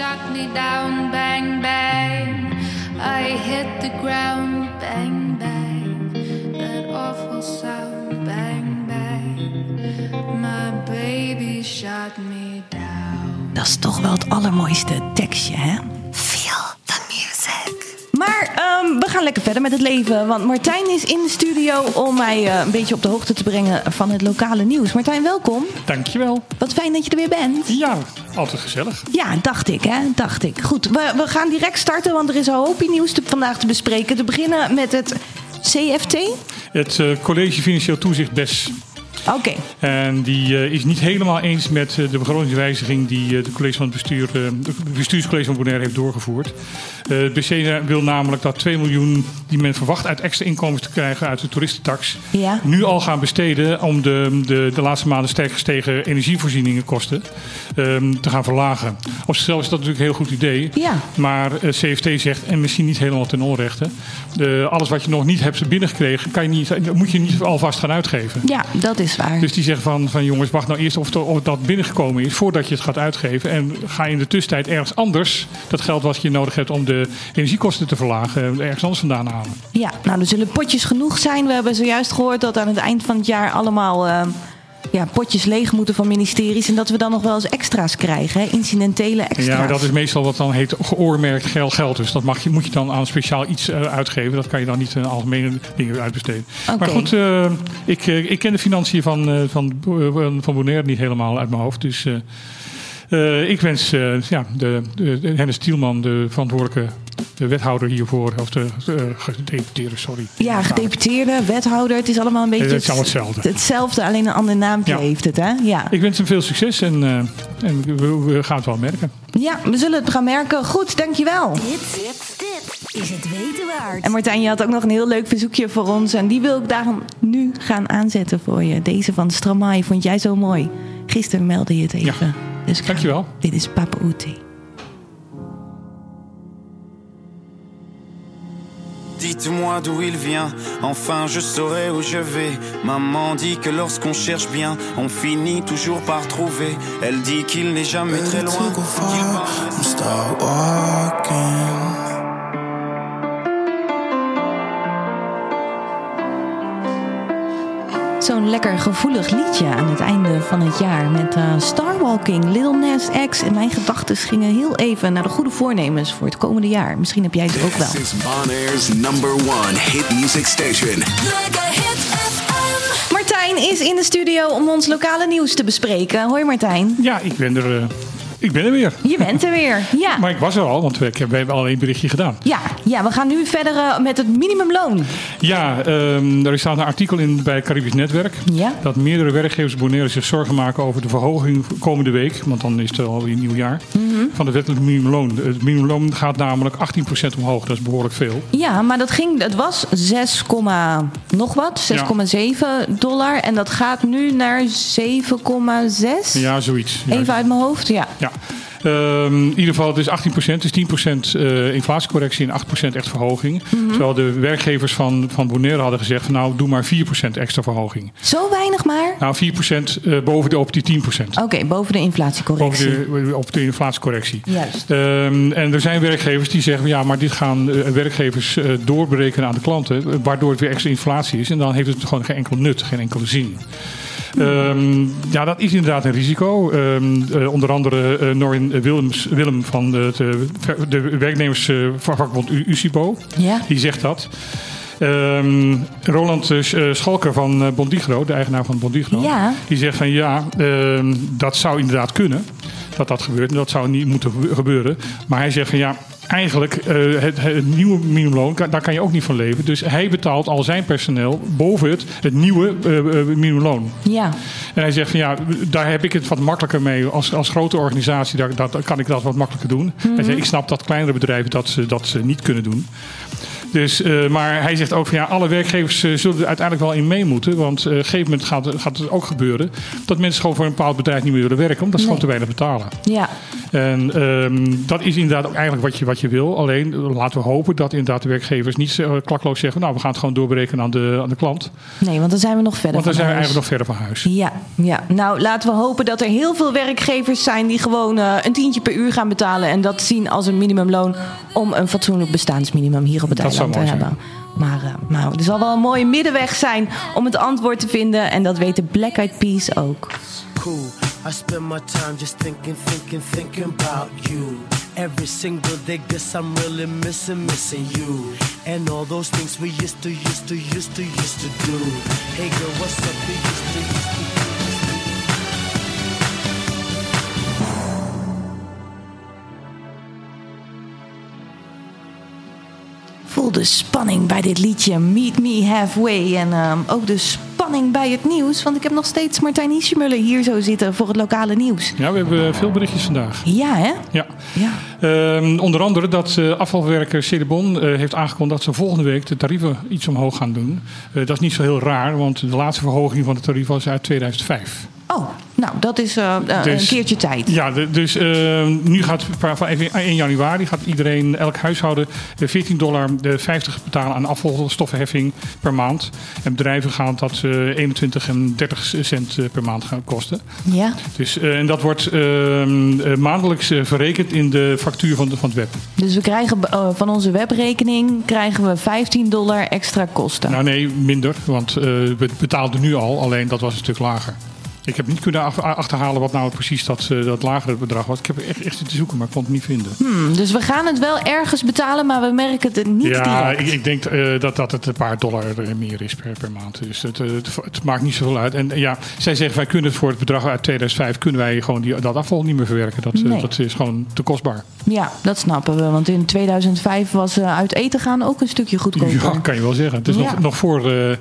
shot me down, bang, bang. I hit the ground, bang, bang. That awful sound, bang, bang. My baby shot me down. Dat is toch wel het allermooiste tekstje, hè? Feel the music. Maar ehm, we gaan lekker verder met het leven. Want Martijn is in de studio om mij eh, een beetje op de hoogte te brengen van het lokale nieuws. Martijn, welkom. Dankjewel. Wat fijn dat je er weer bent. Ja, altijd gezellig. Ja, dacht ik, hè? Dacht ik. Goed, we, we gaan direct starten, want er is een hoopje nieuws te, vandaag te bespreken. Te beginnen met het CFT. Het eh, College Financieel Toezicht BES. Oké. En die eh, is niet helemaal eens met eh, de begrotingswijziging die eh, de college van het bestuur, eh, het bestuurscollege van Bonaire heeft doorgevoerd. Eh, het BC wil namelijk dat 2 miljoen die men verwacht uit extra inkomens te krijgen uit de toeristentax, Ja. nu al gaan besteden om de, de, de laatste maanden sterk gestegen energievoorzieningenkosten ehm, te gaan verlagen. Op zichzelf is dat natuurlijk een heel goed idee. Ja. Maar eh, CFT zegt, en misschien niet helemaal ten onrechte, alles wat je nog niet hebt binnengekregen, kan je niet, moet je niet alvast gaan uitgeven. Ja, dat is waar. Dus die zeggen van, van jongens, wacht nou eerst of, dat binnengekomen is voordat je het gaat uitgeven. En ga in de tussentijd ergens anders dat geld wat je nodig hebt om de energiekosten te verlagen, ergens anders vandaan halen. Ja, nou, er zullen potjes genoeg zijn. We hebben zojuist gehoord dat aan het eind van het jaar allemaal eh, ja, potjes leeg moeten van ministeries. En dat we dan nog wel eens extra's krijgen, hè? incidentele extra's. Ja, maar dat is meestal wat dan heet geoormerkt geld geld. Dus dat mag je, moet je dan aan speciaal iets eh, uitgeven. Dat kan je dan niet in algemene dingen uitbesteden. Maar goed, eh, ik, eh, ik ken de financiën van, van, van Bonaire niet helemaal uit mijn hoofd. Dus ik wens ja, de, de, de Hennis Tielman, de verantwoordelijke de wethouder hiervoor, of de eh, gedeputeerde, sorry. Ja, gedeputeerde, wethouder, het is allemaal een beetje het is allemaal hetzelfde. hetzelfde, alleen een ander naampje Ja. heeft het, hè? Ja. Ik wens hem veel succes en, eh, en we, we gaan het wel merken. ja, we zullen het gaan merken. Goed, dankjewel. Dit, dit, dit is het weten waard. En Martijn, je had ook nog een heel leuk verzoekje voor ons. En die wil ik daarom nu gaan aanzetten voor je. Deze van Stromae vond jij zo mooi. Gisteren meldde je het even. Dus Dankjewel. Dit is Papa Oete. Dites-moi d'où il vient, enfin je saurai où je vais. Maman dit que lorsqu'on cherche bien, on finit toujours par trouver. Elle dit qu'il n'est jamais très loin. Zo'n lekker gevoelig liedje aan het einde van het jaar met eh, Starwalking, Lil Nas X. En mijn gedachten gingen heel even naar de goede voornemens voor het komende jaar. Misschien heb jij het ook wel. This is Bonaire's number one hit music station. Hit FM. Martijn is in de studio om ons lokale nieuws te bespreken. Hoi Martijn. Ja, ik ben er, eh, ik ben er weer. Je bent er weer. Ja. Maar ik was er al, want we, we hebben al een berichtje gedaan. Ja, ja, we gaan nu verder eh, met het minimumloon. Ja, ehm, er staat een artikel in bij Caribisch Netwerk. Ja. Dat meerdere werkgevers Bonaire zich zorgen maken over de verhoging komende week. Want dan is het alweer een nieuw jaar. Mhm. Van de wettelijk minimumloon. Het minimumloon gaat namelijk 18% omhoog. Dat is behoorlijk veel. Ja, maar dat ging, het was 6, nog wat, 6,7 dollar. En dat gaat nu naar 7,6. Ja, zoiets. Ja. Even uit mijn hoofd, ja. Ja. Ehm, in ieder geval, het is 18%, het is 10% eh, inflatiecorrectie en 8% echt verhoging. Mhm. Terwijl de werkgevers van, van Bonaire hadden gezegd: van, nou, doe maar 4% extra verhoging. Zo weinig maar. Nou, 4% eh, boven de op die 10%. Oké, boven de inflatiecorrectie. Boven de, op de inflatiecorrectie. Juist. Ehm, en er zijn werkgevers die zeggen: ja, maar dit gaan eh, werkgevers eh, doorberekenen aan de klanten, eh, waardoor het weer extra inflatie is. En dan heeft het gewoon geen enkel nut, geen enkele zin. Ehm, ja, dat is inderdaad een risico. Ehm, eh, onder andere eh Norin Willems, Willem van de, de, de werknemersvakbond UCIBO, Ja. die zegt dat. Ehm, Roland eh, Sch- eh, Schalker van eh, Bondigro, de eigenaar van Bondigro, Ja. die zegt van ja, dat zou inderdaad kunnen. Dat dat gebeurt. En dat zou niet moeten gebe- gebeuren. Maar hij zegt van ja, eigenlijk eh, het, het nieuwe minimumloon, daar kan je ook niet van leven. Dus hij betaalt al zijn personeel boven het, het nieuwe eh, minimumloon. Ja. En hij zegt van ja, daar heb ik het wat makkelijker mee. Als, als grote organisatie daar, dat, kan ik dat wat makkelijker doen. Hij zegt, ik snap dat kleinere bedrijven dat ze, dat ze niet kunnen doen. Dus, maar hij zegt ook van ja, alle werkgevers zullen er uiteindelijk wel in mee moeten. Want op een gegeven moment gaat, gaat het ook gebeuren dat mensen gewoon voor een bepaald bedrijf niet meer willen werken, omdat ze gewoon te weinig betalen. Ja. En ehm, dat is inderdaad ook eigenlijk wat je, wat je wil. Alleen eh, laten we hopen dat inderdaad de werkgevers niet eh, klakloos zeggen... nou, we gaan het gewoon doorberekenen aan de, aan de klant. Nee, want dan zijn we nog verder Want dan zijn we eigenlijk nog verder van huis. Ja, ja, nou laten we hopen dat er heel veel werkgevers zijn die gewoon eh, een tientje per uur gaan betalen. En dat zien als een minimumloon om een fatsoenlijk bestaansminimum hier op het Dat eiland te mooi hebben. Maar uh, nou, er zal wel een mooie middenweg zijn om het antwoord te vinden. En dat weten Black Eyed Peas ook. cool. I spend my time just thinking, thinking, thinking about you. Every single day, guess I'm really missing, missing you. And all those things we used to, used to, used to, used to do. Hey girl, what's up? We used to, used to, used. Voel de spanning bij dit liedje Meet Me Halfway. En ehm, ook de spanning bij het nieuws. Want ik heb nog steeds Martijn Hiesjemuller hier zo zitten voor het lokale nieuws. Ja, we hebben veel berichtjes vandaag. Ja, hè? Ja. Ja. Ehm, onder andere dat eh, afvalwerker Cedebon eh, heeft aangekondigd dat ze volgende week de tarieven iets omhoog gaan doen. Eh, dat is niet zo heel raar, want de laatste verhoging van de tarieven was uit 2005. Oh, nou, dat is eh, eh, een Dus- keertje tijd. Ja, dus eh, nu gaat van van 1 januari gaat iedereen, elk huishouden, eh, 14 dollar de 50 betalen aan afvalstoffenheffing per maand. En bedrijven gaan dat eh 21 en 30 cent per maand gaan kosten. Ja. Dus, en dat wordt ehm, eh, maandelijks verrekend in de factuur van, de, van het web. Dus we krijgen van onze webrekening krijgen we 15 dollar extra kosten. Nou nee, minder, want we betaalden nu al, alleen dat was een stuk lager. Ik heb niet kunnen achterhalen wat nou precies dat, eh, dat lagere bedrag was. Ik heb echt, echt zitten zoeken, maar ik kon het niet vinden. Hmm, dus we gaan het wel ergens betalen, maar we merken het niet Ja, direct. ik, ik denk eh, dat, dat het een paar dollar meer is per, per maand. Dus het, eh, het, het maakt niet zoveel uit. En ja, zij zeggen wij kunnen het voor het bedrag uit 2005 kunnen wij gewoon die, dat afval niet meer verwerken. Dat, Nee. dat is gewoon te kostbaar. Ja, dat snappen we. Want in 2005 was uit eten gaan ook een stukje goedkoper. Ja, kan je wel zeggen. Het is Ja. nog, nog voor eh,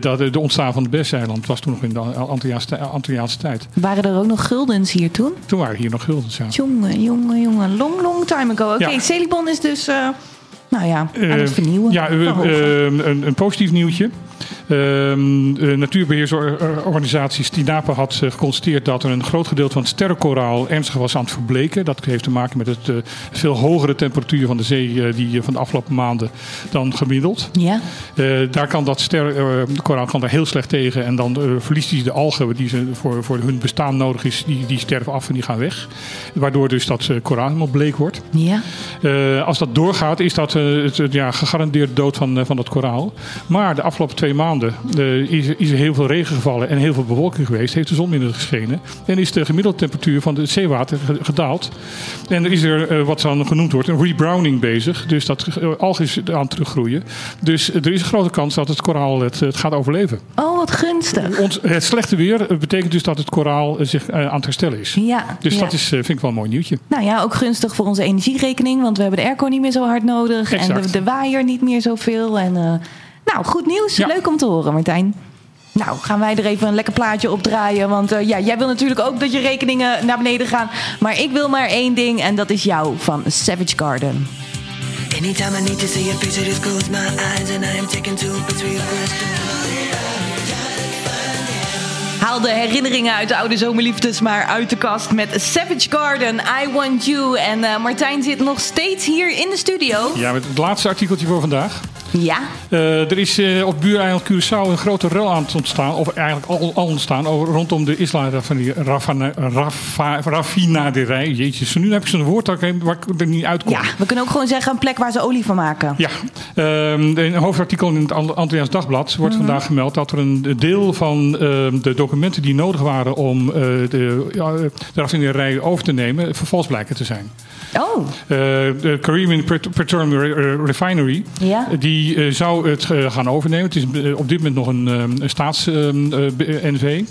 dat, de ontstaan van het Besseiland. Het was toen nog in de Antilliaanse, Antilliaanse tijd. Waren er ook nog guldens hier toen? Toen waren hier nog guldens. Ja. Jongen, jongen, jongen. Long, long time ago. Oké, Ja. Celibon is dus, eh, nou ja, aan het Eh, vernieuwen. Ja, eh, een, een positief nieuwtje. Ehm, de natuurbeheersorganisatie Stinapa had eh, geconstateerd dat er een groot gedeelte van het sterrenkoraal ernstig was aan het verbleken. Dat heeft te maken met het eh, veel hogere temperatuur van de zee eh, die van de afgelopen maanden dan gemiddeld. ja, daar kan dat sterrenkoraal kan daar heel slecht tegen. En dan verliest hij de algen die ze voor, voor hun bestaan nodig is. Die, die sterven af en die gaan weg. Waardoor dus dat koraal helemaal bleek wordt. ja. Als dat doorgaat, is dat het, ja, gegarandeerd dood van, van dat koraal. Maar de afgelopen twee maanden eh, is, er- is er heel veel regen gevallen en heel veel bewolking geweest. Heeft de zon minder geschenen. En is de gemiddelde temperatuur van het zeewater ge- gedaald. En er is er eh, wat dan genoemd wordt een rebrowning bezig. Dus dat alg is aan het teruggroeien. Dus er is een grote kans dat het koraal het, het gaat overleven. Oh, wat gunstig. Ons, het slechte weer betekent dus dat het koraal zich aan het herstellen is. Ja, Dus ja. dat is, vind ik wel een mooi nieuwtje. Nou ja, ook gunstig voor onze energierekening, want we hebben de airco niet meer zo hard nodig. En de, de waaier niet meer zoveel. En, nou, goed nieuws. Ja. Leuk om te horen, Martijn. Nou, gaan wij er even een lekker plaatje op draaien. Want eh, ja, jij wil natuurlijk ook dat je rekeningen naar beneden gaan. Maar ik wil maar één ding en dat is jou van Savage Garden. Anytime I need to see face, I just close my eyes and I am taken to a. Haal de herinneringen uit de oude zomerliefdes maar uit de kast met Savage Garden, I Want You. En eh, Martijn zit nog steeds hier in de studio. Ja, met het laatste artikeltje voor vandaag. Ja, Eh, er is eh, op buureiland Curaçao een grote rel aan het ontstaan, of eigenlijk al, al ontstaan, over, rondom de Isla-raffinaderij. Jeetje, nu heb ik zo'n woord dat ik- waar ik er niet uitkom. ja, we kunnen ook gewoon zeggen een plek waar ze olie van maken. Ja, ehm, in een hoofdartikel in het Ant- Antilliaans Dagblad wordt Mhm. vandaag gemeld dat er een deel van ehm, de documenten die nodig waren om eh, de, de raffinerij over te nemen, vervals blijken te zijn. Oh, de Caribbean Pet- Petroleum Re- Refinery, Ja. die eh, zou het eh, gaan overnemen. Het is eh, op dit moment nog een, ehm, staats-NV.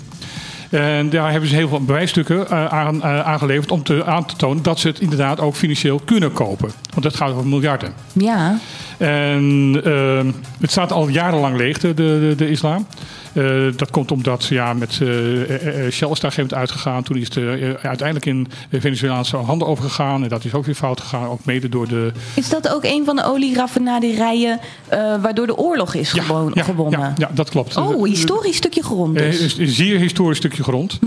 en daar hebben ze heel veel bewijsstukken aan, aangeleverd om te, aan te tonen dat ze het inderdaad ook financieel kunnen kopen. Want het gaat over miljarden. ja. En ehm, het staat al jarenlang leeg, de, de, de islam. Eh, dat komt omdat ja, met eh, Shell is daar een gegeven moment uitgegaan. Toen is het uiteindelijk in Venezolaanse handen overgegaan. En dat is ook weer fout gegaan. Ook mede door de... Is dat ook een van de olieraffinaderijen waardoor de oorlog is gewoon, ja, gewonnen? ja, ja, dat klopt. Oh, historisch stukje grond dus. een zeer historisch stukje grond.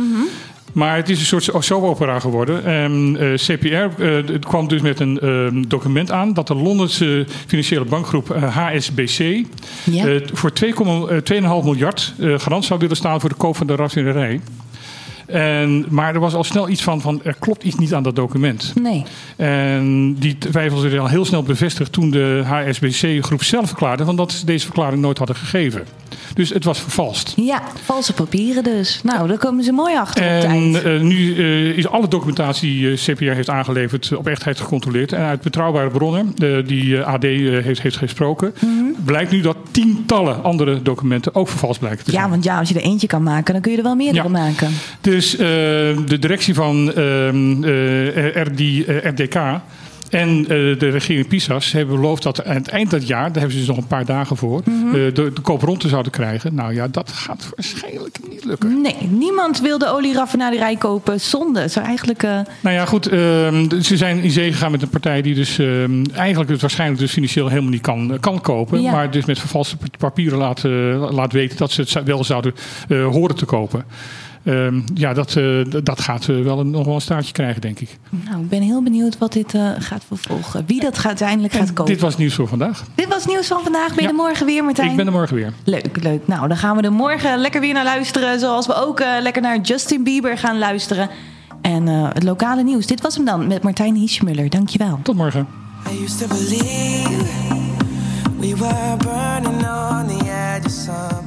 Maar het is een soort soap-opera geworden. En eh, CPR eh, het kwam dus met een eh, document aan dat de Londense financiële bankgroep eh, HSBC Ja. eh, voor 2,2,5 miljard eh, garant zou willen staan voor de koop van de raffinerij. En, maar er was al snel iets van, van, er klopt iets niet aan dat document. Nee. En die twijfels werden al heel snel bevestigd toen de HSBC-groep zelf verklaarde van dat ze deze verklaring nooit hadden gegeven. Dus het was vervalst. Ja, valse papieren dus. Nou, daar komen ze mooi achter op En tijd. eh, nu eh, is alle documentatie die eh, CPR heeft aangeleverd op echtheid gecontroleerd. En uit betrouwbare bronnen, die AD heeft, heeft gesproken, blijkt nu dat tientallen andere documenten ook vervalst blijken te zijn. Ja, want ja, als je er eentje kan maken, dan kun je er wel meerdere Ja. maken. Dus eh, de directie van ehm, eh, RD, eh, RDK en eh, de regering PISAS hebben beloofd dat aan het eind dat jaar, daar hebben ze dus nog een paar dagen voor, Mhm. eh, de, de koop rond te zouden krijgen. Nou ja, dat gaat waarschijnlijk niet lukken. Nee, niemand wil de olieraffinaderij kopen. Zonde. Zou eigenlijk... eh, Nou ja, goed. ehm, ze zijn in zee gegaan met een partij die dus ehm, eigenlijk het waarschijnlijk dus financieel helemaal niet kan, kan kopen. Ja. Maar dus met vervalste papieren laat, laat weten dat ze het wel zouden horen te kopen. Ehm, ja, dat, eh, dat gaat eh, wel een, nog wel een staartje krijgen, denk ik. nou, ik ben heel benieuwd wat dit eh, gaat vervolgen. Wie dat gaat, uiteindelijk gaat kopen. Dit was nieuws voor vandaag. Dit was nieuws van vandaag. Ben je Ja. er morgen weer, Martijn? Ik ben er morgen weer. Leuk, leuk. Nou, dan gaan we er morgen lekker weer naar luisteren. Zoals we ook lekker naar Justin Bieber gaan luisteren. En eh, het lokale nieuws. Dit was hem dan met Martijn Hiesmuller. Dankjewel. Tot morgen. I used to believe we were burning on the edge of.